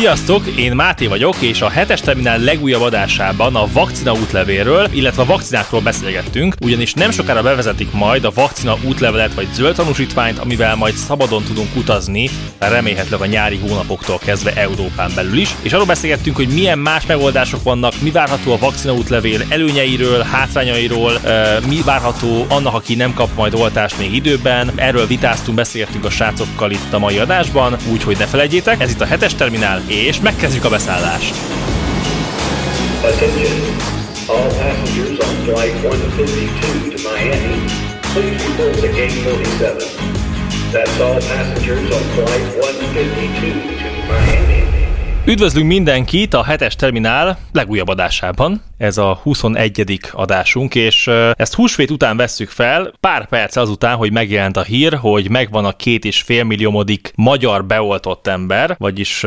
Sziasztok, én Máté vagyok, és a hetes terminál legújabb adásában a vakcina útlevélről, illetve a vakcinákról beszélgettünk, ugyanis nem sokára bevezetik majd a vakcina útlevelet vagy zöld tanúsítványt, amivel majd szabadon tudunk utazni, remélhetőleg a nyári hónapoktól kezdve Európán belül is. És arról beszélgettünk, hogy milyen más megoldások vannak, mi várható a vakcina útlevél előnyeiről, hátrányairól, mi várható annak, aki nem kap majd oltást még időben. Erről vitáztunk, beszélgettünk a srácokkal itt a mai adásban, úgyhogy ne felejtjétek, ez itt a hetes terminál, és megkezdjük a beszállást. Attention. All passengers on flight 152 to Miami, please report to gate 47. That's all passengers on flight 152 to Miami. Üdvözlünk mindenkit a hetes terminál legújabb adásában. Ez a 21. adásunk, és ezt húsvét után vesszük fel, pár perc azután, hogy megjelent a hír, hogy megvan a két és fél milliómodik magyar beoltott ember, vagyis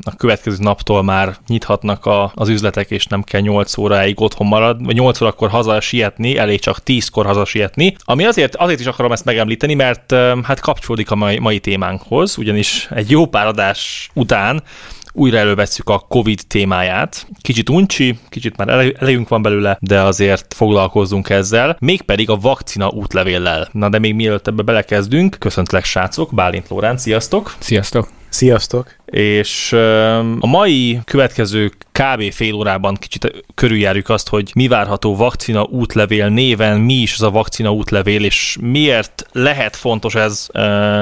a következő naptól már nyithatnak a, az üzletek, és nem kell 8 óráig otthon marad, vagy 8 órakor haza sietni, elég csak 10-kor haza sietni. Ami azért, azért is akarom ezt megemlíteni, mert hát kapcsolódik a mai, mai témánkhoz, ugyanis egy jó pár adás után újra elővesszük a COVID témáját. Kicsit uncsi, kicsit már elejünk van belőle, de azért foglalkozzunk ezzel, mégpedig a vakcina útlevéllel. Na de még mielőtt ebbe belekezdünk, köszöntlek srácok, Bálint Lórán, sziasztok! Sziasztok! Sziasztok! És a mai következő kb. fél órában kicsit körüljárjuk azt, hogy mi várható vakcina útlevél néven, mi is az a vakcina útlevél, és miért lehet fontos ez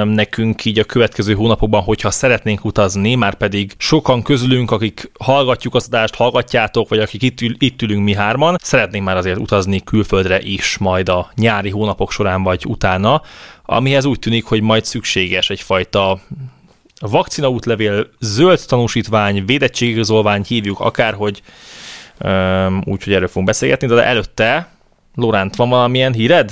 nekünk így a következő hónapokban, hogyha szeretnénk utazni, már pedig sokan közülünk, akik hallgatjuk az adást, hallgatjátok, vagy akik itt, ül, itt ülünk mi hárman, szeretnénk már azért utazni külföldre is majd a nyári hónapok során vagy utána, amihez úgy tűnik, hogy majd szükséges egyfajta a vakcina útlevél, zöld tanúsítvány, védettségigazolvány hívjuk akárhogy, úgyhogy erről fogunk beszélgetni, de előtte, Loránt, van valamilyen híred?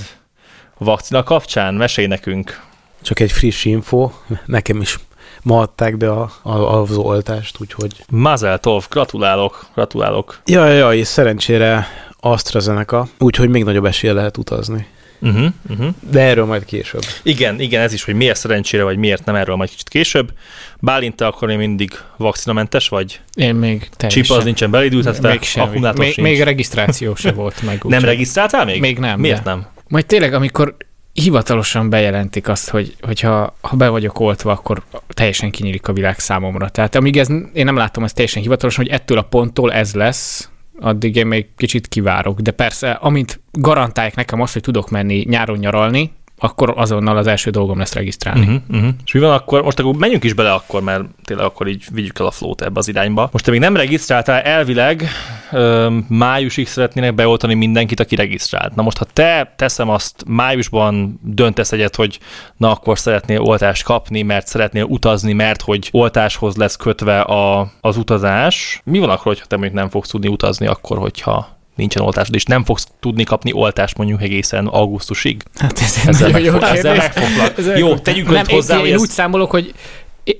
A vakcina kapcsán? Mesélj nekünk. Csak egy friss info, nekem is ma adták be a, a, az oltást, úgyhogy... Mazel tov, gratulálok, gratulálok. Ja, ja, és szerencsére AstraZeneca, úgyhogy még nagyobb esélye lehet utazni. Uh-huh, uh-huh. De erről majd később. Igen, igen, ez is, hogy miért szerencsére, vagy miért nem, erről majd kicsit később. Bálint, te akkor én mindig vakcinamentes vagy? Én még teljesen. Csip az nincsen belédült, hát még semmi. Még, még regisztráció se volt meg. nem regisztráltál még? Még nem. Miért de. nem? Majd tényleg, amikor hivatalosan bejelentik azt, hogy hogyha ha be vagyok oltva, akkor teljesen kinyílik a világ számomra. Tehát amíg ez, én nem látom ezt teljesen hivatalosan, hogy ettől a ponttól ez lesz, addig én még kicsit kivárok. De persze, amint garantálják nekem azt, hogy tudok menni nyáron nyaralni, akkor azonnal az első dolgom lesz regisztrálni. Uh-huh, uh-huh. És mi van akkor? Most akkor menjünk is bele akkor, mert tényleg akkor így vigyük el a flót ebbe az irányba. Most te még nem regisztráltál, elvileg ö, májusig szeretnének beoltani mindenkit, aki regisztrált. Na most, ha te teszem azt, májusban döntesz egyet, hogy na akkor szeretnél oltást kapni, mert szeretnél utazni, mert hogy oltáshoz lesz kötve a, az utazás. Mi van akkor, hogyha te még nem fogsz tudni utazni akkor, hogyha nincsen oltásod, és nem fogsz tudni kapni oltást mondjuk egészen augusztusig? Hát ez ezzel nagyon jó ezzel megfoglak. Ezzel jó, tegyünk nem, hozzá, én, hogy én ez... úgy számolok, hogy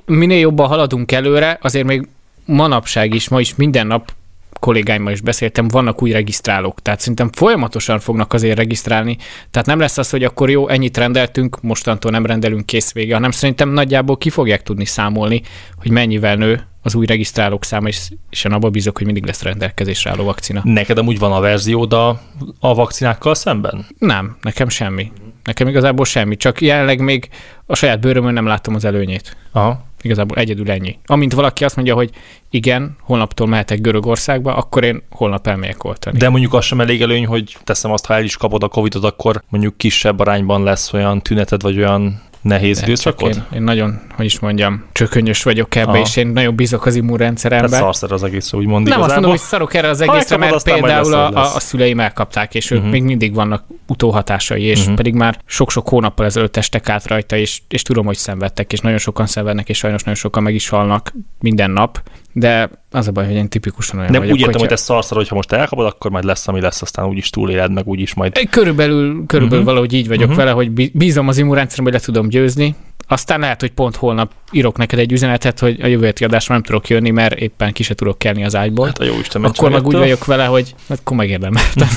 minél jobban haladunk előre, azért még manapság is, ma is minden nap kollégáimmal is beszéltem, vannak új regisztrálók, tehát szerintem folyamatosan fognak azért regisztrálni, tehát nem lesz az, hogy akkor jó, ennyit rendeltünk, mostantól nem rendelünk kész vége, hanem szerintem nagyjából ki fogják tudni számolni, hogy mennyivel nő az új regisztrálók száma, és, és én abba bízok, hogy mindig lesz rendelkezésre álló vakcina. Neked amúgy van a verziód a, a vakcinákkal szemben? Nem, nekem semmi. Nekem igazából semmi, csak jelenleg még a saját bőrömön nem látom az előnyét. Aha. Igazából egyedül ennyi. Amint valaki azt mondja, hogy igen, holnaptól mehetek Görögországba, akkor én holnap elmegyek oltani. De mondjuk az sem elég előny, hogy teszem azt, ha el is kapod a Covid-ot, akkor mondjuk kisebb arányban lesz olyan tüneted, vagy olyan nehéz De időszakod? Én, én nagyon, hogy is mondjam, csökönyös vagyok ebbe, Aha. és én nagyon bízok az immunrendszerembe. Tehát szarsz az egész, úgy mondjuk. Nem azt mondom, hogy szarok erre az egészre, mert például a, a, a szüleim elkapták, és uh-huh. ők még mindig vannak utóhatásai, és uh-huh. pedig már sok-sok hónappal ezelőtt estek át rajta, és, és tudom, hogy szenvedtek, és nagyon sokan szenvednek, és sajnos nagyon sokan meg is halnak minden nap, de az a baj, hogy én tipikusan olyan Nem vagyok, úgy értem, hogyha... hogy te szarszal, hogyha most elkapod, akkor majd lesz, ami lesz, aztán úgyis túléled, meg úgyis majd... Körülbelül, körülbelül uh-huh. valahogy így vagyok uh-huh. vele, hogy bízom az immunrendszerem, hogy le tudom győzni, aztán lehet, hogy pont holnap írok neked egy üzenetet, hogy a jövő heti adásra nem tudok jönni, mert éppen ki se tudok kelni az ágyból. Hát a jó Isten Akkor meg úgy vagyok vele, hogy akkor megérdemeltem.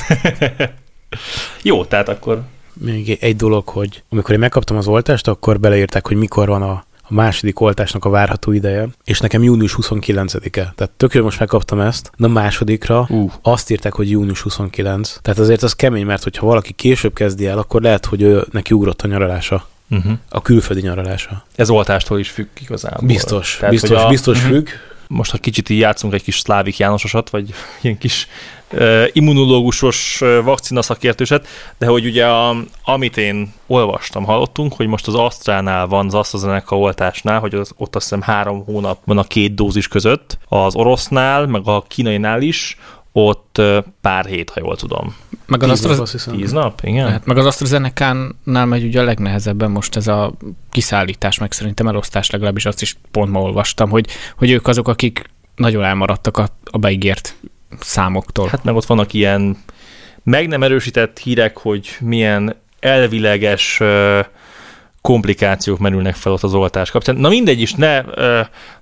jó, tehát akkor... Még egy dolog, hogy amikor én megkaptam az oltást, akkor beleírták, hogy mikor van a a második oltásnak a várható ideje, és nekem június 29-e. Tehát tökéletesen most megkaptam ezt, na másodikra uh. azt írták, hogy június 29. Tehát azért az kemény, mert hogyha valaki később kezdi el, akkor lehet, hogy ő, neki ugrott a nyaralása. Uh-huh. A külföldi nyaralása. Ez oltástól is függ igazából. Biztos, Tehát, biztos, a, biztos uh-huh. Most ha kicsit így játszunk egy kis szlávik Jánososat, vagy ilyen kis uh, immunológusos uh, vakcina szakértőset, de hogy ugye a, amit én olvastam, hallottunk, hogy most az Astránál van az AstraZeneca oltásnál, hogy az, ott azt hiszem három hónap van a két dózis között, az orosznál, meg a kínainál is, ott pár hét, ha jól tudom. Meg az tíz, Astra... nap, tíz nap, igen. Hát, meg az AstraZeneca-nál megy ugye a legnehezebben most ez a kiszállítás, meg szerintem elosztás legalábbis azt is pont ma olvastam, hogy, hogy ők azok, akik nagyon elmaradtak a, a beígért számoktól. Hát meg ott vannak ilyen meg nem erősített hírek, hogy milyen elvileges komplikációk merülnek fel ott az oltás kapcsán. Na mindegy is, ne,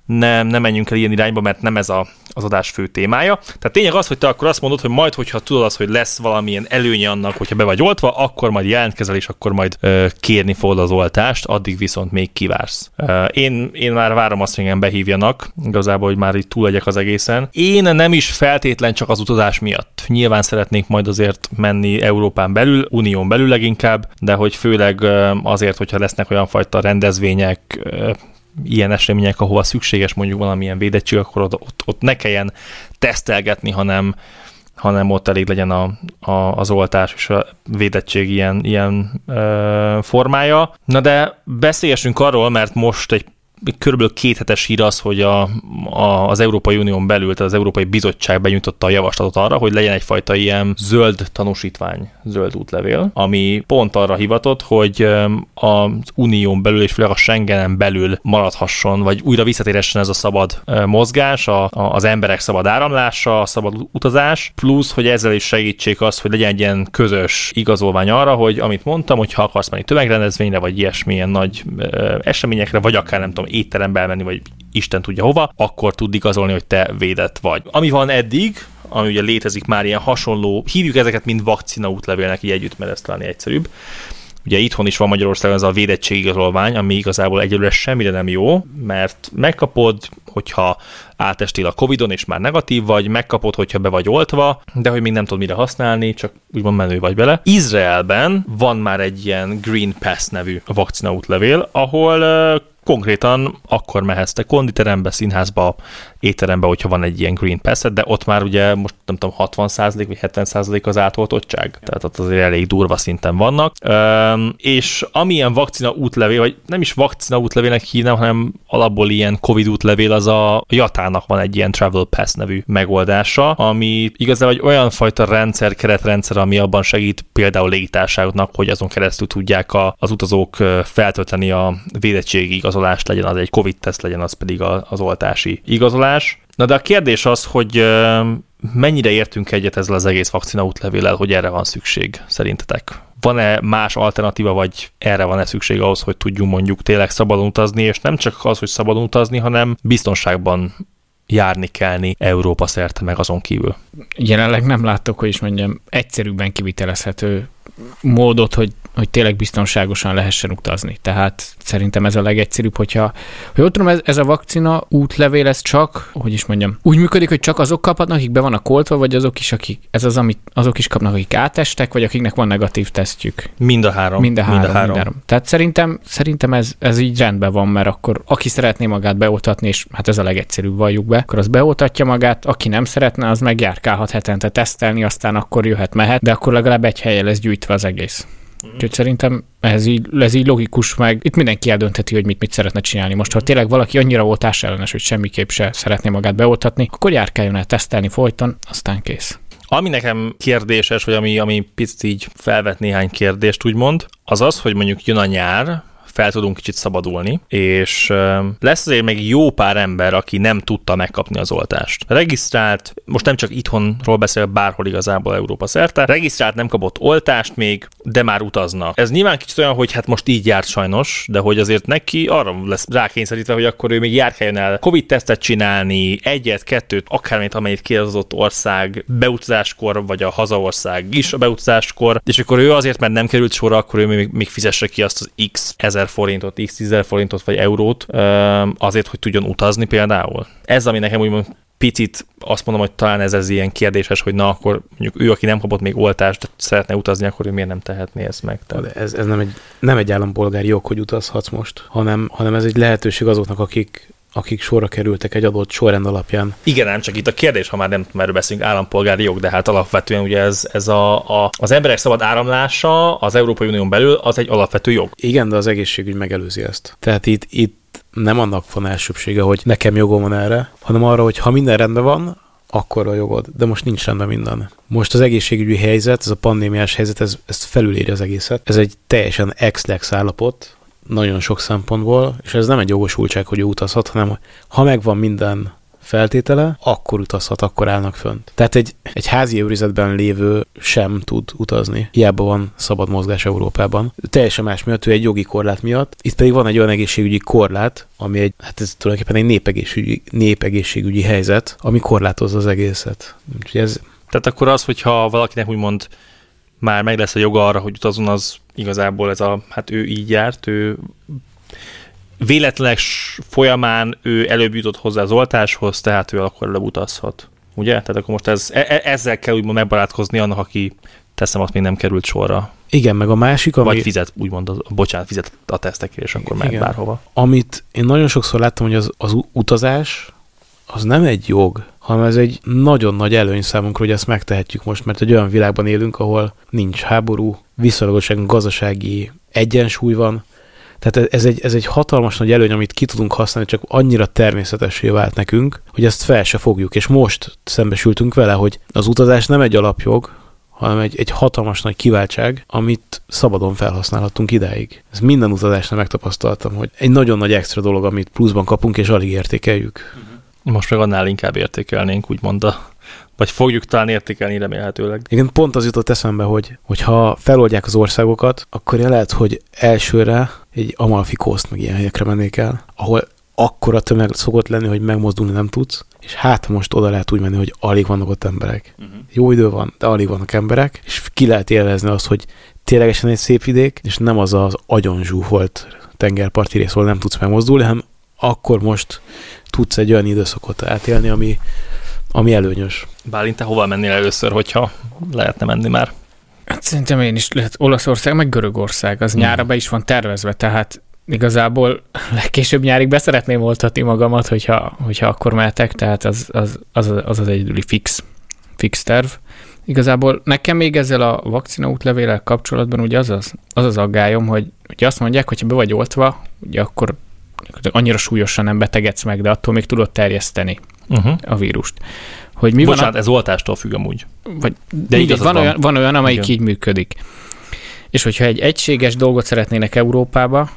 ne, ne menjünk el ilyen irányba, mert nem ez a, az adás fő témája. Tehát tényleg az, hogy te akkor azt mondod, hogy majd, hogyha tudod azt, hogy lesz valamilyen előnye annak, hogyha be vagy oltva, akkor majd jelentkezel, és akkor majd ö, kérni fogod az oltást, addig viszont még kivársz. Ö, én, én már várom azt, hogy engem behívjanak, igazából, hogy már itt túl legyek az egészen. Én nem is feltétlen csak az utazás miatt. Nyilván szeretnék majd azért menni Európán belül, Unión belül leginkább, de hogy főleg azért, hogyha lesznek olyan fajta rendezvények, ilyen események, ahova szükséges mondjuk valamilyen védettség, akkor ott, ott, ne kelljen tesztelgetni, hanem, hanem ott elég legyen a, a, az oltás és a védettség ilyen, ilyen ö, formája. Na de beszéljünk arról, mert most egy körülbelül két hetes hír az, hogy a, a, az Európai Unión belül, tehát az Európai Bizottság benyújtotta a javaslatot arra, hogy legyen egyfajta ilyen zöld tanúsítvány, zöld útlevél, ami pont arra hivatott, hogy az Unión belül és főleg a Schengenen belül maradhasson, vagy újra visszatéressen ez a szabad mozgás, a, a, az emberek szabad áramlása, a szabad utazás, plusz, hogy ezzel is segítsék azt, hogy legyen egy ilyen közös igazolvány arra, hogy amit mondtam, hogy ha akarsz menni tömegrendezvényre, vagy ilyesmilyen nagy eseményekre, vagy akár nem tudom, étterembe elmenni, vagy Isten tudja hova, akkor tud igazolni, hogy te védett vagy. Ami van eddig, ami ugye létezik már ilyen hasonló, hívjuk ezeket mind vakcina útlevélnek így együtt, mert ez talán egyszerűbb. Ugye itthon is van Magyarországon ez a védettségigazolvány, ami igazából egyelőre semmire nem jó, mert megkapod, hogyha átestél a Covid-on, és már negatív vagy, megkapod, hogyha be vagy oltva, de hogy még nem tudod mire használni, csak úgymond menő vagy bele. Izraelben van már egy ilyen Green Pass nevű vakcina útlevél, ahol konkrétan akkor mehetsz te konditerembe, színházba, étterembe, hogyha van egy ilyen Green pass de ott már ugye most nem tudom, 60% vagy 70% az átoltottság. Tehát ott azért elég durva szinten vannak. Üm, és amilyen vakcina útlevél, vagy nem is vakcina útlevélnek hívnám, hanem alapból ilyen Covid útlevél, az a Jatának van egy ilyen Travel Pass nevű megoldása, ami igazából egy olyan fajta rendszer, keretrendszer, ami abban segít például légitársaságoknak, hogy azon keresztül tudják a, az utazók feltölteni a védettségi igazolást, legyen az egy Covid-teszt, legyen az pedig az oltási igazolás. Na de a kérdés az, hogy mennyire értünk egyet ezzel az egész vakcina útlevéllel, hogy erre van szükség szerintetek? Van-e más alternatíva, vagy erre van-e szükség ahhoz, hogy tudjunk mondjuk tényleg szabadon utazni, és nem csak az, hogy szabadon utazni, hanem biztonságban járni kellni Európa szerte meg azon kívül. Jelenleg nem látok, hogy is mondjam, egyszerűbben kivitelezhető módot, hogy, hogy tényleg biztonságosan lehessen utazni. Tehát szerintem ez a legegyszerűbb, hogyha, hogy ott tudom, ez, ez a vakcina útlevél, ez csak, hogy is mondjam, úgy működik, hogy csak azok kaphatnak, akik be vannak koltva, vagy azok is, akik, ez az, amit azok is kapnak, akik átestek, vagy akiknek van negatív tesztjük. Mind a három. Mind a három. Mind a három. Mind a három. Tehát szerintem, szerintem ez, ez így rendben van, mert akkor aki szeretné magát beoltatni, és hát ez a legegyszerűbb, valljuk be, akkor az beoltatja magát, aki nem szeretne, az meg járkálhat hetente tesztelni, aztán akkor jöhet, mehet, de akkor legalább egy helyen lesz gyűjtve az egész. Úgyhogy szerintem ez így, ez így logikus, meg itt mindenki eldöntheti, hogy mit, mit szeretne csinálni. Most, ha tényleg valaki annyira oltás ellenes, hogy semmiképp se szeretné magát beoltatni, akkor járkáljon el tesztelni folyton, aztán kész. Ami nekem kérdéses, vagy ami, ami picit így felvet néhány kérdést, úgymond, az az, hogy mondjuk jön a nyár, fel tudunk kicsit szabadulni, és lesz azért még jó pár ember, aki nem tudta megkapni az oltást. Regisztrált, most nem csak itthonról beszél, bárhol igazából Európa szerte, regisztrált, nem kapott oltást még, de már utazna. Ez nyilván kicsit olyan, hogy hát most így járt sajnos, de hogy azért neki arra lesz rákényszerítve, hogy akkor ő még járkáljon el Covid-tesztet csinálni, egyet, kettőt, akármit, amennyit kér az ott ország beutazáskor, vagy a hazaország is a beutazáskor, és akkor ő azért, mert nem került sorra, akkor ő még, még fizesse ki azt az x ezer ezer forintot, x ezer forintot vagy eurót azért, hogy tudjon utazni például. Ez, ami nekem úgymond picit azt mondom, hogy talán ez, ez ilyen kérdéses, hogy na akkor mondjuk ő, aki nem kapott még oltást, de szeretne utazni, akkor ő miért nem tehetné ezt meg? Tehát... De ez, ez nem, egy, nem egy állampolgári jog, hogy utazhatsz most, hanem, hanem ez egy lehetőség azoknak, akik akik sorra kerültek egy adott sorrend alapján. Igen, nem csak itt a kérdés, ha már nem mert beszélünk állampolgári jog, de hát alapvetően ugye ez, ez a, a, az emberek szabad áramlása az Európai Unión belül az egy alapvető jog. Igen, de az egészségügy megelőzi ezt. Tehát itt, itt nem annak van elsőbsége, hogy nekem jogom van erre, hanem arra, hogy ha minden rendben van, akkor a jogod, de most nincs rendben minden. Most az egészségügyi helyzet, ez a pandémiás helyzet, ez, ezt felüléri az egészet. Ez egy teljesen ex-lex állapot, nagyon sok szempontból, és ez nem egy jogosultság, hogy ő utazhat, hanem ha megvan minden feltétele, akkor utazhat, akkor állnak fönt. Tehát egy, egy házi őrizetben lévő sem tud utazni. Hiába van szabad mozgás Európában. Teljesen más miatt, ő egy jogi korlát miatt. Itt pedig van egy olyan egészségügyi korlát, ami egy, hát ez tulajdonképpen egy népegészségügyi, népegészségügyi helyzet, ami korlátozza az egészet. Úgyhogy ez... Tehát akkor az, hogyha valakinek úgymond már meg lesz a joga arra, hogy utazon, az igazából ez a, hát ő így járt, ő véletlenek folyamán ő előbb jutott hozzá az oltáshoz, tehát ő akkor előbb utazhat. Ugye? Tehát akkor most ez, e, e ezzel kell úgymond megbarátkozni annak, aki teszem azt még nem került sorra. Igen, meg a másik, ami... Vagy fizet, úgymond, az, bocsánat, fizet a tesztekért, és akkor megy bárhova. Amit én nagyon sokszor láttam, hogy az, az utazás, az nem egy jog, hanem ez egy nagyon nagy előny számunkra, hogy ezt megtehetjük most, mert egy olyan világban élünk, ahol nincs háború, viszonylagosan gazdasági egyensúly van, tehát ez egy, ez egy hatalmas nagy előny, amit ki tudunk használni, csak annyira természetesé vált nekünk, hogy ezt fel se fogjuk. És most szembesültünk vele, hogy az utazás nem egy alapjog, hanem egy, egy hatalmas nagy kiváltság, amit szabadon felhasználhatunk idáig. Ez minden utazásnál megtapasztaltam, hogy egy nagyon nagy extra dolog, amit pluszban kapunk, és alig értékeljük. Most meg annál inkább értékelnénk, úgymond a vagy fogjuk talán értékelni remélhetőleg. Igen, pont az jutott eszembe, hogy hogyha feloldják az országokat, akkor lehet, hogy elsőre egy Amalfi Coast meg ilyen helyekre mennék el, ahol akkora tömeg szokott lenni, hogy megmozdulni nem tudsz, és hát most oda lehet úgy menni, hogy alig vannak ott emberek. Uh-huh. Jó idő van, de alig vannak emberek, és ki lehet élvezni azt, hogy ténylegesen egy szép vidék, és nem az az agyon zsúfolt tengerparti rész, ahol nem tudsz megmozdulni, hanem akkor most tudsz egy olyan időszakot átélni, ami, ami előnyös. Bálint, te hova mennél először, hogyha lehetne menni már? Hát szerintem én is lehet Olaszország, meg Görögország, az hmm. nyára be is van tervezve, tehát igazából legkésőbb nyárig beszeretném oltatni magamat, hogyha, hogyha akkor mehetek, tehát az az, az, az, az egyedüli fix, fix terv. Igazából nekem még ezzel a vakcina útlevélel kapcsolatban ugye az az, az, az aggályom, hogy ugye azt mondják, hogy ha be vagy oltva, ugye akkor annyira súlyosan nem betegedsz meg, de attól még tudod terjeszteni uh-huh. a vírust. Hogy mi Bocsánat, van a... ez oltástól függ amúgy. Vagy, de mindegy, van, van. Olyan, van olyan, amelyik Igen. így működik. És hogyha egy egységes dolgot szeretnének Európába,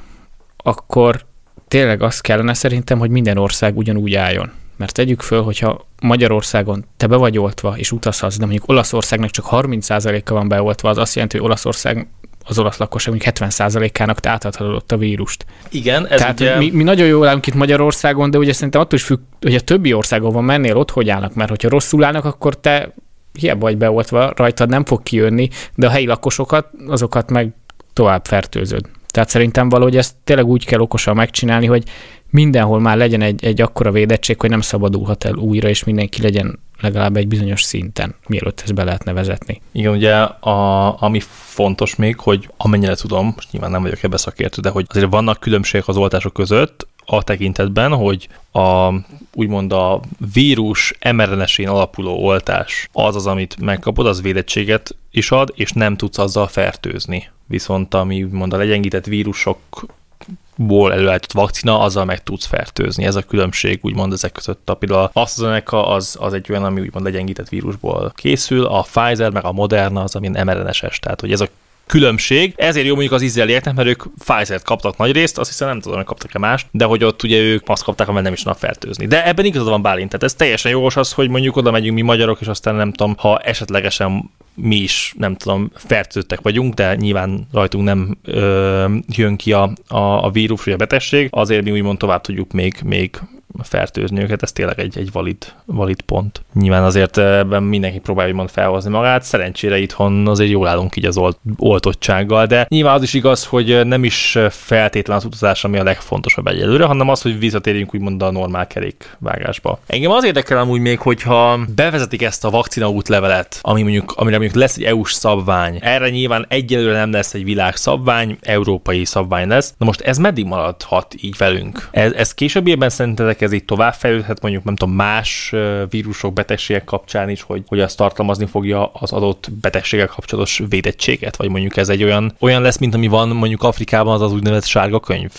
akkor tényleg azt kellene szerintem, hogy minden ország ugyanúgy álljon. Mert tegyük föl, hogyha Magyarországon te be vagy oltva és utazhatsz, de mondjuk Olaszországnak csak 30%-a van beoltva, az azt jelenti, hogy Olaszország az olasz lakosság mondjuk 70%-ának te átadhatod ott a vírust. Igen, ez Tehát ugye... mi, mi, nagyon jól állunk itt Magyarországon, de ugye szerintem attól is függ, hogy a többi országon van mennél, ott hogy állnak, mert hogyha rosszul állnak, akkor te hiába vagy beoltva, rajtad nem fog kijönni, de a helyi lakosokat, azokat meg tovább fertőzöd. Tehát szerintem valahogy ezt tényleg úgy kell okosan megcsinálni, hogy mindenhol már legyen egy, egy akkora védettség, hogy nem szabadulhat el újra, és mindenki legyen legalább egy bizonyos szinten, mielőtt ezt be lehetne vezetni. Igen, ugye a, ami fontos még, hogy amennyire tudom, most nyilván nem vagyok ebbe szakértő, de hogy azért vannak különbségek az oltások között, a tekintetben, hogy a, úgymond a vírus mRNS-én alapuló oltás az az, amit megkapod, az védettséget is ad, és nem tudsz azzal fertőzni. Viszont ami úgymond a legyengített vírusok ból előállított vakcina, azzal meg tudsz fertőzni. Ez a különbség úgymond ezek között. A például AstraZeneca az, az egy olyan, ami úgymond legyengített vírusból készül, a Pfizer meg a Moderna az, ami mRNS-es. Tehát, hogy ez a különbség. Ezért jó mondjuk az izraelieknek, mert ők Pfizer-t kaptak nagy részt, azt hiszem nem tudom, hogy kaptak-e mást, de hogy ott ugye ők azt kapták, amely nem is tudnak fertőzni. De ebben igazad van Bálint, tehát ez teljesen jogos az, hogy mondjuk oda megyünk mi magyarok, és aztán nem tudom, ha esetlegesen mi is, nem tudom, fertőztek vagyunk, de nyilván rajtunk nem ö, jön ki a, a, a vírus vagy a betegség, azért mi úgymond tovább tudjuk még, még fertőzni őket, ez tényleg egy, egy valid, valid pont. Nyilván azért ebben mindenki próbálja mond felhozni magát, szerencsére itthon azért jól állunk így az olt, oltottsággal, de nyilván az is igaz, hogy nem is feltétlen az utazás, ami a legfontosabb egyelőre, hanem az, hogy visszatérjünk úgymond a normál kerékvágásba. Engem az érdekel amúgy még, hogyha bevezetik ezt a vakcina útlevelet, ami mondjuk, amire mondjuk lesz egy EU-s szabvány, erre nyilván egyelőre nem lesz egy világ szabvány, európai szabvány lesz. Na most ez meddig maradhat így velünk? Ez, ez későbbiében szerintetek ez így továbbfejlődhet mondjuk nem tudom más vírusok, betegségek kapcsán is, hogy, hogy azt tartalmazni fogja az adott betegségek kapcsolatos védettséget, vagy mondjuk ez egy olyan, olyan lesz, mint ami van mondjuk Afrikában az az úgynevezett sárga könyv.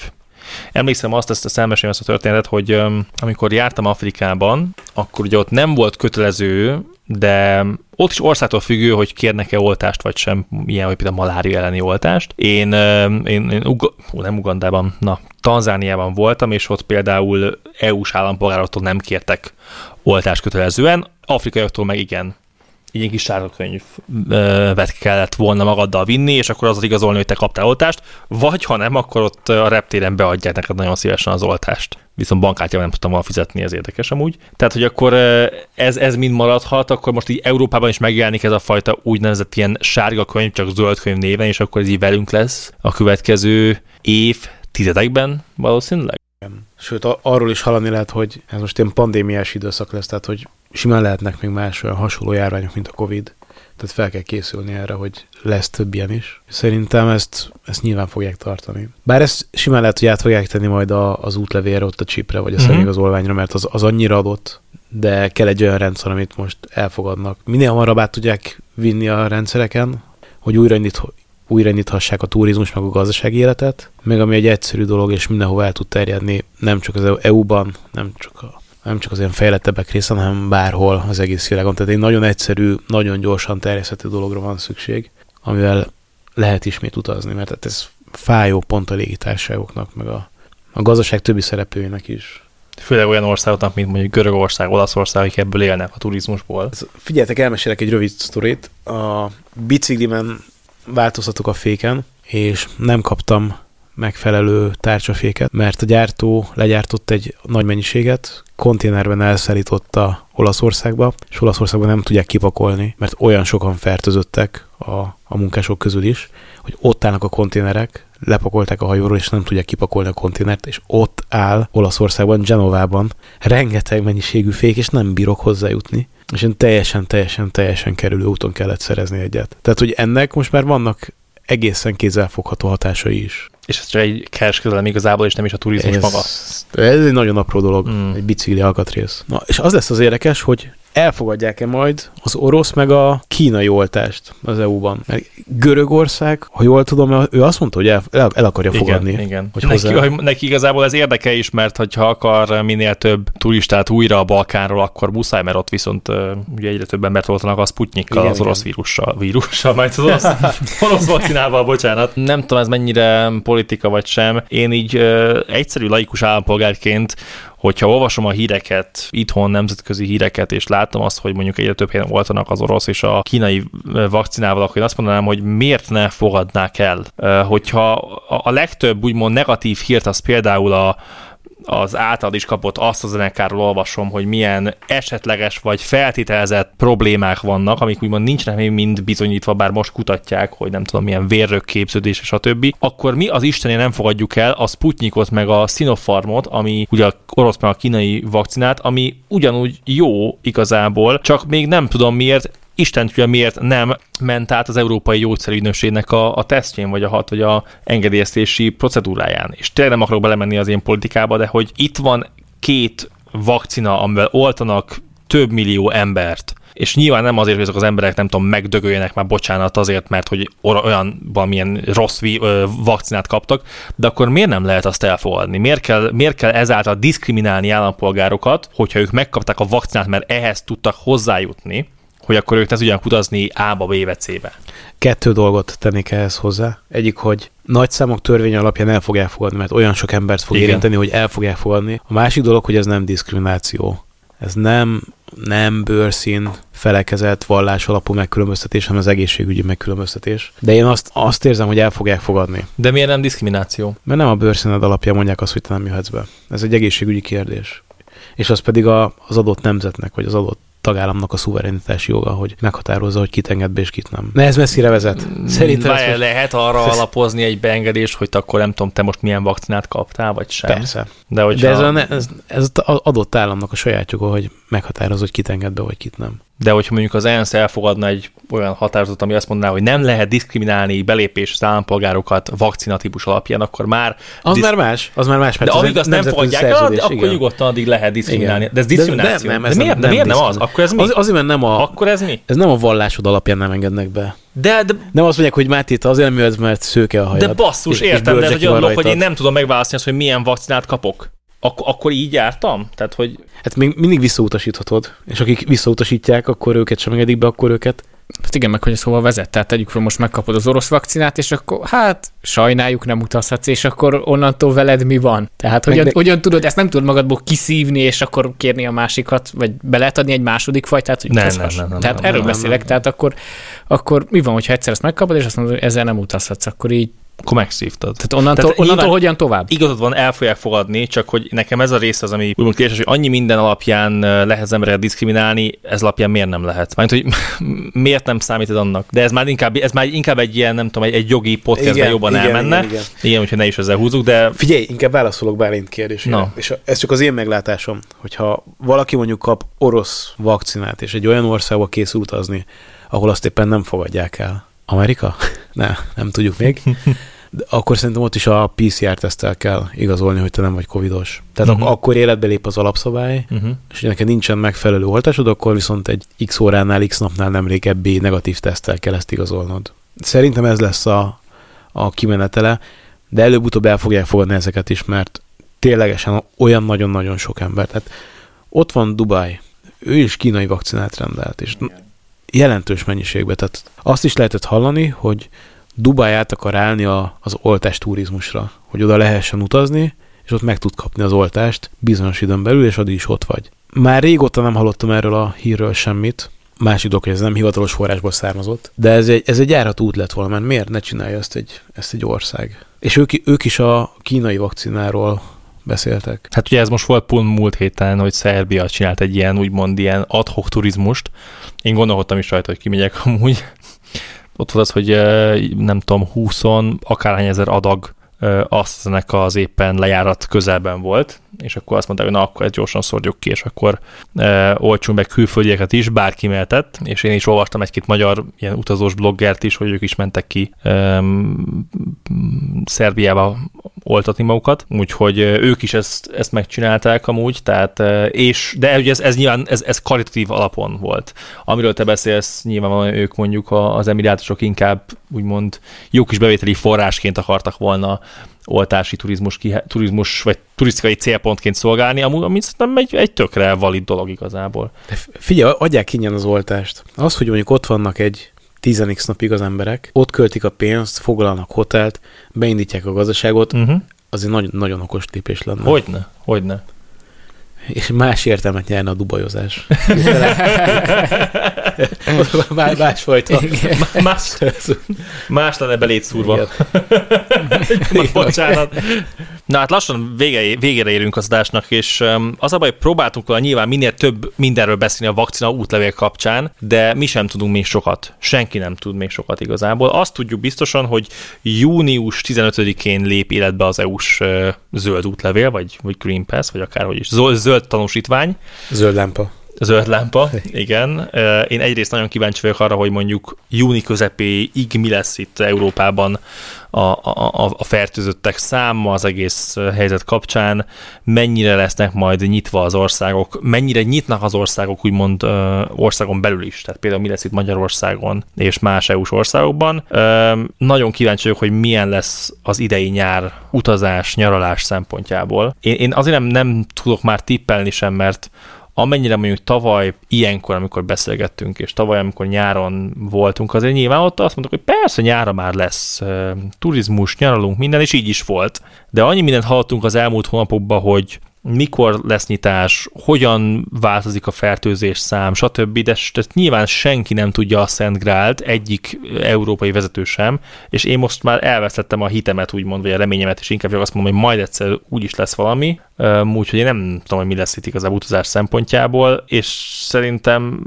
Emlékszem azt, ezt a szemmesém ezt a történetet, hogy amikor jártam Afrikában, akkor ugye ott nem volt kötelező, de ott is országtól függő, hogy kérnek-e oltást, vagy sem, ilyen, hogy például malária elleni oltást. Én, én, én Uga, hú, nem Ugandában, na, Tanzániában voltam, és ott például EU-s állampolgároktól nem kértek oltást kötelezően, afrikaiaktól meg igen így egy kis sárgakönyvet kellett volna magaddal vinni, és akkor az az igazolni, hogy te kaptál oltást, vagy ha nem, akkor ott a reptéren beadják neked nagyon szívesen az oltást. Viszont bankkártyával nem tudtam volna fizetni, ez érdekes amúgy. Tehát, hogy akkor ez, ez mind maradhat, akkor most így Európában is megjelenik ez a fajta úgynevezett ilyen sárga könyv, csak zöld könyv néven, és akkor ez így velünk lesz a következő év tizedekben valószínűleg. Sőt, arról is hallani lehet, hogy ez most ilyen pandémiás időszak lesz, tehát hogy simán lehetnek még más olyan hasonló járványok, mint a Covid. Tehát fel kell készülni erre, hogy lesz több ilyen is. Szerintem ezt, ezt nyilván fogják tartani. Bár ezt simán lehet, hogy át fogják tenni majd a, az útlevélre, ott a csipre, vagy a mm-hmm. személyigazolványra, mert az, az annyira adott, de kell egy olyan rendszer, amit most elfogadnak. Minél hamarabb át tudják vinni a rendszereken, hogy újra, nyit, újra nyithassák a turizmus meg a gazdasági életet, meg ami egy egyszerű dolog, és mindenhova el tud terjedni, nem csak az EU-ban, nem csak a nem csak az ilyen fejlettebbek része, hanem bárhol az egész világon. Tehát egy nagyon egyszerű, nagyon gyorsan terjeszthető dologra van szükség, amivel lehet ismét utazni, mert hát ez fájó pont a légitársaságoknak, meg a, a gazdaság többi szereplőinek is. Főleg olyan országoknak, mint mondjuk Görögország, Olaszország, akik ebből élnek a turizmusból. Figyeljetek, elmesélek egy rövid sztorit. A biciklimen változtatok a féken, és nem kaptam megfelelő tárcsaféket, mert a gyártó legyártott egy nagy mennyiséget, konténerben elszállította Olaszországba, és Olaszországban nem tudják kipakolni, mert olyan sokan fertőzöttek a, a munkások közül is, hogy ott állnak a konténerek, lepakolták a hajóról, és nem tudják kipakolni a konténert, és ott áll Olaszországban, Genovában rengeteg mennyiségű fék, és nem bírok hozzájutni. És én teljesen, teljesen, teljesen kerülő úton kellett szerezni egyet. Tehát, hogy ennek most már vannak egészen kézzelfogható hatásai is és ez csak egy kereskedelem igazából, és nem is a turizmus ez, maga. Ez egy nagyon apró dolog, mm. egy bicikli alkatrész. Na, és az lesz az érdekes, hogy elfogadják-e majd az orosz meg a kínai oltást az EU-ban. Mert Görögország, ha jól tudom, ő azt mondta, hogy el, el, el akarja igen, fogadni. Igen, hogy neki, hozzá... neki igazából ez érdeke is, mert ha akar minél több turistát újra a Balkánról, akkor muszáj, mert ott viszont ugye egyre több embert oltanak a Sputnikkal, az orosz igen. vírussal, vírussal, majd az orosz, orosz vakcinával, bocsánat. Nem tudom, ez mennyire politika vagy sem. Én így egyszerű laikus állampolgárként hogyha olvasom a híreket, itthon nemzetközi híreket, és látom azt, hogy mondjuk egyre több helyen oltanak az orosz és a kínai vakcinával, akkor én azt mondanám, hogy miért ne fogadnák el. Hogyha a legtöbb úgymond negatív hírt az például a, az által is kapott azt a zenekáról olvasom, hogy milyen esetleges vagy feltételezett problémák vannak, amik úgymond nincsenek még mind bizonyítva, bár most kutatják, hogy nem tudom, milyen vérrökképződés és a többi, akkor mi az Istené nem fogadjuk el a Sputnikot meg a Sinopharmot, ami ugye a orosz meg a kínai vakcinát, ami ugyanúgy jó igazából, csak még nem tudom miért Isten tudja miért nem ment át az Európai Gyógyszerügynökségnek a, a tesztjén, vagy a hat, vagy a engedélyeztési procedúráján. És tényleg nem akarok belemenni az én politikába, de hogy itt van két vakcina, amivel oltanak több millió embert, és nyilván nem azért, hogy ezek az emberek nem tudom, megdögöljenek már bocsánat azért, mert hogy olyan valamilyen rossz vakcinát kaptak, de akkor miért nem lehet azt elfogadni? Miért kell, miért kell ezáltal diszkriminálni állampolgárokat, hogyha ők megkapták a vakcinát, mert ehhez tudtak hozzájutni, hogy akkor ők ne tudjanak utazni A-ba, B-be, C-be. Kettő dolgot tennék ehhez hozzá. Egyik, hogy nagy számok törvény alapján el fogják fogadni, mert olyan sok embert fog Igen. érinteni, hogy el fogják fogadni. A másik dolog, hogy ez nem diszkrimináció. Ez nem, nem bőrszín, felekezett, vallás alapú megkülönböztetés, hanem az egészségügyi megkülönböztetés. De én azt, azt érzem, hogy el fogják fogadni. De miért nem diszkrimináció? Mert nem a bőrszíned alapján mondják azt, hogy te nem jöhetsz be. Ez egy egészségügyi kérdés és az pedig a, az adott nemzetnek, vagy az adott tagállamnak a szuverenitási joga, hogy meghatározza, hogy kit enged be és kit nem. Ne ez messzire vezet. Szerintem Várj, most... lehet arra ez... alapozni egy beengedést, hogy akkor nem tudom, te most milyen vakcinát kaptál, vagy sem. Persze. De, hogyha... De ez, a, ez, ez adott államnak a saját joga, hogy meghatározza, hogy kit enged be, vagy kit nem de hogyha mondjuk az ENSZ elfogadna egy olyan határozatot, ami azt mondaná, hogy nem lehet diszkriminálni belépés az állampolgárokat vakcinatípus alapján, akkor már... Az disz... már más, az már más. De amíg azt nem fogadják el, akkor igen. nyugodtan addig lehet diszkriminálni. Igen. De ez diszkrimináció. De, nem, nem, ez de miért, nem, de miért nem az? Akkor ez mi? Az, azért, mert nem a... Akkor ez mi? Ez nem a vallásod alapján nem engednek be. De, de, nem azt mondják, hogy Máté, te azért mert, mert szőke a hajad. De basszus, és, értem, és de ez hogy én nem tudom megválasztani azt, hogy milyen vakcinát kapok. Ak- akkor így jártam? Tehát, hogy... Hát még mindig visszautasíthatod, és akik visszautasítják, akkor őket sem engedik be, akkor őket Hát igen, meg hogy ez hova vezet. Tehát tegyük fel, most megkapod az orosz vakcinát, és akkor hát sajnáljuk, nem utazhatsz, és akkor onnantól veled mi van? Tehát hogyan, meg, hogyan tudod, ezt nem tudod magadból kiszívni, és akkor kérni a másikat, vagy be lehet adni egy második fajtát, hogy nem, nem, nem, nem, Tehát nem, erről nem, beszélek, nem, tehát akkor, akkor mi van, hogyha egyszer ezt megkapod, és azt mondod, hogy ezzel nem utazhatsz, akkor így akkor megszívtad. Tehát onnantól, Tehát onnantól nyilván, hogyan tovább? Igazad van, el fogják fogadni, csak hogy nekem ez a rész az, ami úgymond kérdés, hogy annyi minden alapján lehet az embereket diszkriminálni, ez alapján miért nem lehet? Mert hogy miért nem számítod annak? De ez már inkább, ez már inkább egy ilyen, nem tudom, egy, egy jogi podcastben jobban igen, elmenne. Igen, igen. igen, hogyha ne is ezzel húzzuk, de... Figyelj, inkább válaszolok Bálint kérdésére. No. És ez csak az én meglátásom, hogyha valaki mondjuk kap orosz vakcinát, és egy olyan országba készül utazni, ahol azt éppen nem fogadják el, Amerika? Ne, nem tudjuk még. De akkor szerintem ott is a PCR-tesztel kell igazolni, hogy te nem vagy covidos. Tehát uh-huh. ak- akkor életbe lép az alapszabály, uh-huh. és neked nincsen megfelelő oltásod, akkor viszont egy x óránál, x napnál nem régebbi negatív tesztel kell ezt igazolnod. Szerintem ez lesz a, a kimenetele, de előbb-utóbb el fogják fogadni ezeket is, mert ténylegesen olyan nagyon-nagyon sok ember. Tehát ott van Dubai, ő is kínai vakcinát rendelt, és Igen jelentős mennyiségben. Tehát azt is lehetett hallani, hogy Dubáj át akar állni a, az oltás turizmusra, hogy oda lehessen utazni, és ott meg tud kapni az oltást bizonyos időn belül, és addig is ott vagy. Már régóta nem hallottam erről a hírről semmit, másik dolog, hogy ez nem hivatalos forrásból származott, de ez egy, ez egy járható út lett volna, mert miért ne csinálja ezt egy, ezt egy ország? És ők, ők is a kínai vakcináról beszéltek. Hát ugye ez most volt pont múlt héten, hogy Szerbia csinált egy ilyen úgymond ilyen adhok turizmust. Én gondolkodtam is rajta, hogy kimegyek amúgy. Ott volt az, hogy nem tudom, 20 akárhány ezer adag azt ennek az éppen lejárat közelben volt, és akkor azt mondták, hogy na, akkor ezt gyorsan szórjuk ki, és akkor e, olcsunk meg külföldieket is, bárki mehetett, és én is olvastam egy-két magyar ilyen utazós bloggert is, hogy ők is mentek ki e, Szerbiába oltatni magukat, úgyhogy ők is ezt, ezt megcsinálták amúgy, tehát, és, de ugye ez, ez nyilván ez, ez karitatív alapon volt. Amiről te beszélsz, nyilván ők mondjuk az emirátusok inkább úgymond jó kis bevételi forrásként akartak volna oltási turizmus, kihe, turizmus vagy turisztikai célpontként szolgálni, ami, ami szerintem egy, egy tökre valid dolog igazából. De figyelj, adják ingyen az oltást. Az, hogy mondjuk ott vannak egy 10 napig az emberek, ott költik a pénzt, foglalnak hotelt, beindítják a gazdaságot, uh-huh. azért nagyon, nagyon okos lépés lenne. Hogyne, hogyne és más értelmet nyerne a dubajozás. más, másfajta. Más, más lenne beléd szúrva. Bocsánat. Na hát lassan vége, végére érünk az adásnak, és az a baj, próbáltunk volna nyilván minél több mindenről beszélni a vakcina útlevél kapcsán, de mi sem tudunk még sokat. Senki nem tud még sokat igazából. Azt tudjuk biztosan, hogy június 15-én lép életbe az EU-s zöld útlevél, vagy, vagy Green Pass, vagy akárhogy is. Zöld tanúsítvány. Zöld lámpa. Zöld lámpa, igen. Én egyrészt nagyon kíváncsi vagyok arra, hogy mondjuk júni közepéig mi lesz itt Európában a, a, a fertőzöttek száma az egész helyzet kapcsán, mennyire lesznek majd nyitva az országok, mennyire nyitnak az országok úgymond országon belül is, tehát például mi lesz itt Magyarországon és más EU-s országokban. Nagyon kíváncsi vagyok, hogy milyen lesz az idei nyár utazás, nyaralás szempontjából. Én, én azért nem, nem tudok már tippelni sem, mert amennyire mondjuk tavaly ilyenkor, amikor beszélgettünk, és tavaly, amikor nyáron voltunk, azért nyilván ott azt mondtuk, hogy persze nyára már lesz turizmus, nyaralunk, minden, és így is volt. De annyi mindent hallottunk az elmúlt hónapokban, hogy mikor lesz nyitás, hogyan változik a fertőzés szám, stb. De ezt nyilván senki nem tudja a Szent Grált, egyik európai vezető sem, és én most már elvesztettem a hitemet, úgymond, vagy a reményemet, és inkább csak azt mondom, hogy majd egyszer úgy is lesz valami, úgyhogy én nem tudom, hogy mi lesz itt igazából utazás szempontjából, és szerintem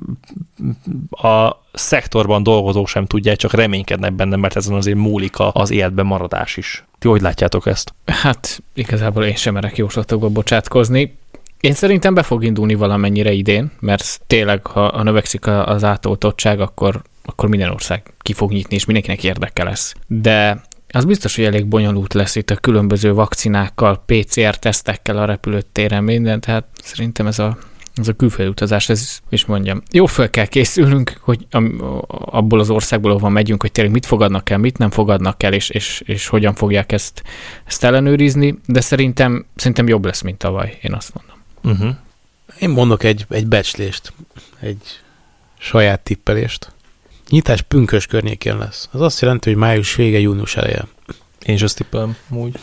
a szektorban dolgozók sem tudják, csak reménykednek benne, mert ezen azért múlik az életben maradás is. Ti hogy látjátok ezt? Hát igazából én sem merek jóslatokba bocsátkozni. Én szerintem be fog indulni valamennyire idén, mert tényleg, ha, ha növekszik az átoltottság, akkor, akkor minden ország ki fog nyitni, és mindenkinek érdeke lesz. De az biztos, hogy elég bonyolult lesz itt a különböző vakcinákkal, PCR-tesztekkel a repülőtéren, minden, tehát szerintem ez a ez a külföldi utazás, ez is mondjam, jó fel kell készülnünk, hogy abból az országból, ahova megyünk, hogy tényleg mit fogadnak el, mit nem fogadnak el, és, és, és hogyan fogják ezt, ezt ellenőrizni, de szerintem, szerintem jobb lesz, mint tavaly, én azt mondom. Uh-huh. Én mondok egy, egy becslést, egy saját tippelést. Nyitás pünkös környékén lesz. Az azt jelenti, hogy május vége, június eleje. Én is azt tippelem, úgy.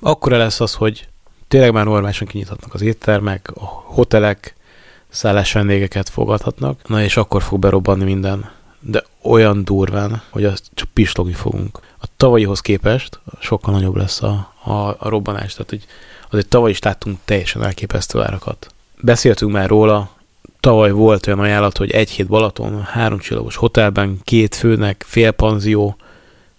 Akkor lesz az, hogy tényleg már normálisan kinyithatnak az éttermek, a hotelek, szállás vendégeket fogadhatnak, na és akkor fog berobbanni minden. De olyan durván, hogy azt csak pislogni fogunk. A tavalyihoz képest sokkal nagyobb lesz a, a, a robbanás, tehát hogy azért tavaly is láttunk teljesen elképesztő árakat. Beszéltünk már róla, tavaly volt olyan ajánlat, hogy egy hét Balaton, három csillagos hotelben, két főnek, fél panzió,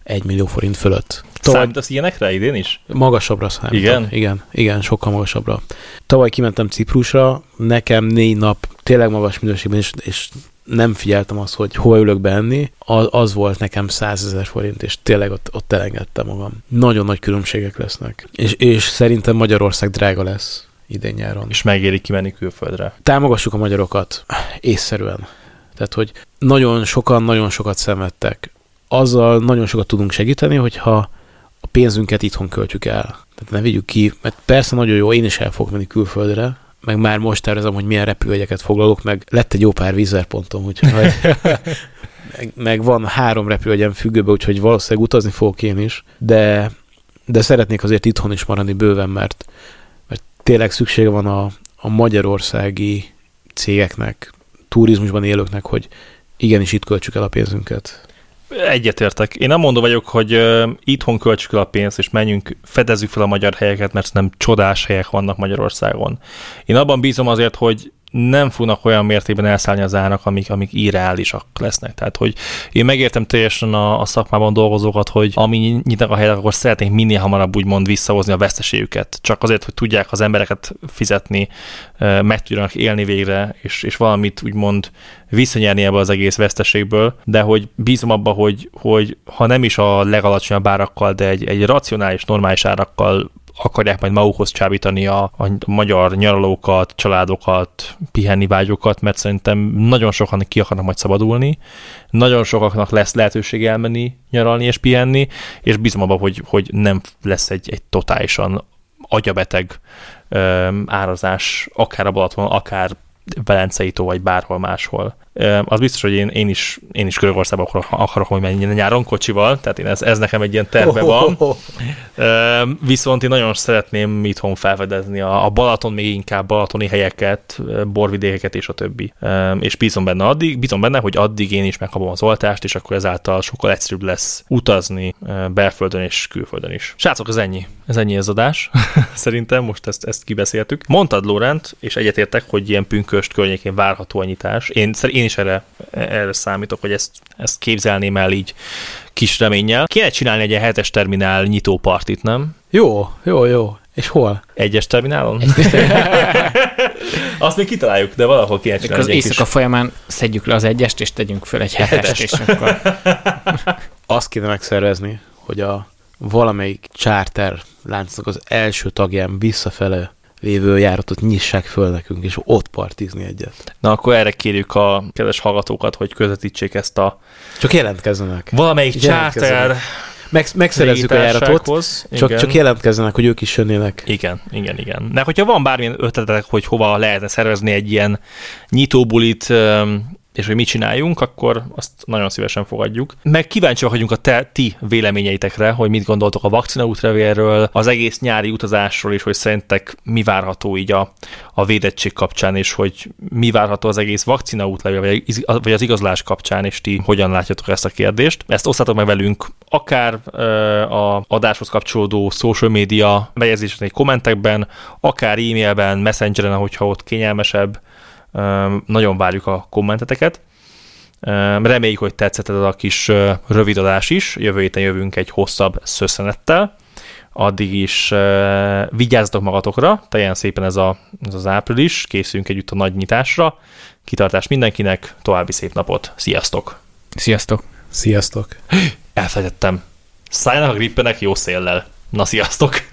egy millió forint fölött. Tavaly... Számítasz ilyenekre idén is? Magasabbra számítok. Igen? Igen, igen, sokkal magasabbra. Tavaly kimentem Ciprusra, nekem négy nap tényleg magas minőségben, és, és nem figyeltem azt, hogy hova ülök beenni, az, az volt nekem 100 ezer forint, és tényleg ott, ott elengedtem magam. Nagyon nagy különbségek lesznek. És, és szerintem Magyarország drága lesz idén nyáron. És megéri kimenni külföldre. Támogassuk a magyarokat észszerűen. Tehát, hogy nagyon sokan, nagyon sokat szenvedtek. Azzal nagyon sokat tudunk segíteni, hogyha a pénzünket itthon költjük el. Tehát ne vigyük ki, mert persze nagyon jó, én is el fogok menni külföldre, meg már most tervezem, hogy milyen repülőjegyeket foglalok, meg lett egy jó pár vízerpontom, úgyhogy meg, meg, van három repülőjegyem függőbe, úgyhogy valószínűleg utazni fogok én is, de, de szeretnék azért itthon is maradni bőven, mert, mert tényleg szüksége van a, a magyarországi cégeknek, turizmusban élőknek, hogy igenis itt költsük el a pénzünket. Egyetértek. Én nem mondom vagyok, hogy uh, itthon költsük el a pénzt, és menjünk, fedezzük fel a magyar helyeket, mert nem csodás helyek vannak Magyarországon. Én abban bízom azért, hogy nem fognak olyan mértékben elszállni az árak, amik, amik irreálisak lesznek. Tehát, hogy én megértem teljesen a, a szakmában dolgozókat, hogy ami nyitnak a helyek, akkor szeretnénk minél hamarabb úgymond visszahozni a veszteségüket. Csak azért, hogy tudják az embereket fizetni, meg tudjanak élni végre, és, és valamit úgymond visszanyerni ebből az egész veszteségből, de hogy bízom abba, hogy, hogy ha nem is a legalacsonyabb árakkal, de egy, egy racionális, normális árakkal akarják majd magukhoz csábítani a, a magyar nyaralókat, családokat, pihenni vágyokat, mert szerintem nagyon sokan ki akarnak majd szabadulni, nagyon sokaknak lesz lehetőség elmenni, nyaralni és pihenni, és bízom abban, hogy, hogy nem lesz egy, egy totálisan agyabeteg öm, árazás, akár a Balaton, akár Velencei tó, vagy bárhol máshol. Az biztos, hogy én, én is, én is Görögországba akarok, akarok hogy menni nyáron kocsival, tehát én ez, ez nekem egy ilyen terve van. Viszont én nagyon szeretném itthon felfedezni a, a Balaton, még inkább balatoni helyeket, borvidékeket és a többi. És bízom benne addig, bízom benne, hogy addig én is megkapom az oltást, és akkor ezáltal sokkal egyszerűbb lesz utazni belföldön és külföldön is. Srácok, ez ennyi. Ez ennyi az adás. Szerintem most ezt, ezt kibeszéltük. Mondtad, Lórent, és egyetértek, hogy ilyen pünköst környékén várható a nyitás. Én, én is erre, erre számítok, hogy ezt, ezt képzelném el így kis reménnyel. Kéne csinálni egy ilyen hetes terminál nyitópartit, nem? Jó, jó, jó. És hol? Egyes terminálon? Egyes terminálon. Azt még kitaláljuk, de valahol kéne csinálni. Az éjszaka kis... folyamán szedjük le az egyest, és tegyünk föl egy hetest, és akkor... Azt kéne megszervezni, hogy a valamelyik charter láncnak az első tagján visszafele lévő járatot nyissák föl nekünk, és ott partizni egyet. Na akkor erre kérjük a kedves hallgatókat, hogy közvetítsék ezt a... Csak jelentkezzenek. Valamelyik charter meg, megszerezzük a járatot, csak, csak jelentkezzenek, hogy ők is jönnének. Igen, igen, igen. De hogyha van bármilyen ötletek, hogy hova lehetne szervezni egy ilyen nyitóbulit, és hogy mit csináljunk, akkor azt nagyon szívesen fogadjuk. Meg kíváncsiak vagyunk a te, ti véleményeitekre, hogy mit gondoltok a vakcina útlevélről, az egész nyári utazásról, és hogy szerintek mi várható így a, a védettség kapcsán, és hogy mi várható az egész vakcina útlevél, vagy, vagy az igazolás kapcsán, és ti hogyan látjátok ezt a kérdést. Ezt osztátok meg velünk akár a adáshoz kapcsolódó social media bejegyzések kommentekben, akár e-mailben, messengeren, hogyha ott kényelmesebb. Nagyon várjuk a kommenteteket. Reméljük, hogy tetszett ez a kis rövid adás is. Jövő héten jövünk egy hosszabb szösszenettel. Addig is vigyázzatok magatokra, teljen szépen ez, a, ez az április, készülünk együtt a nagy nyitásra. Kitartás mindenkinek, további szép napot, sziasztok! Sziasztok! Sziasztok! Elfelejtettem. Szálljanak a grippenek jó széllel. Na, sziasztok!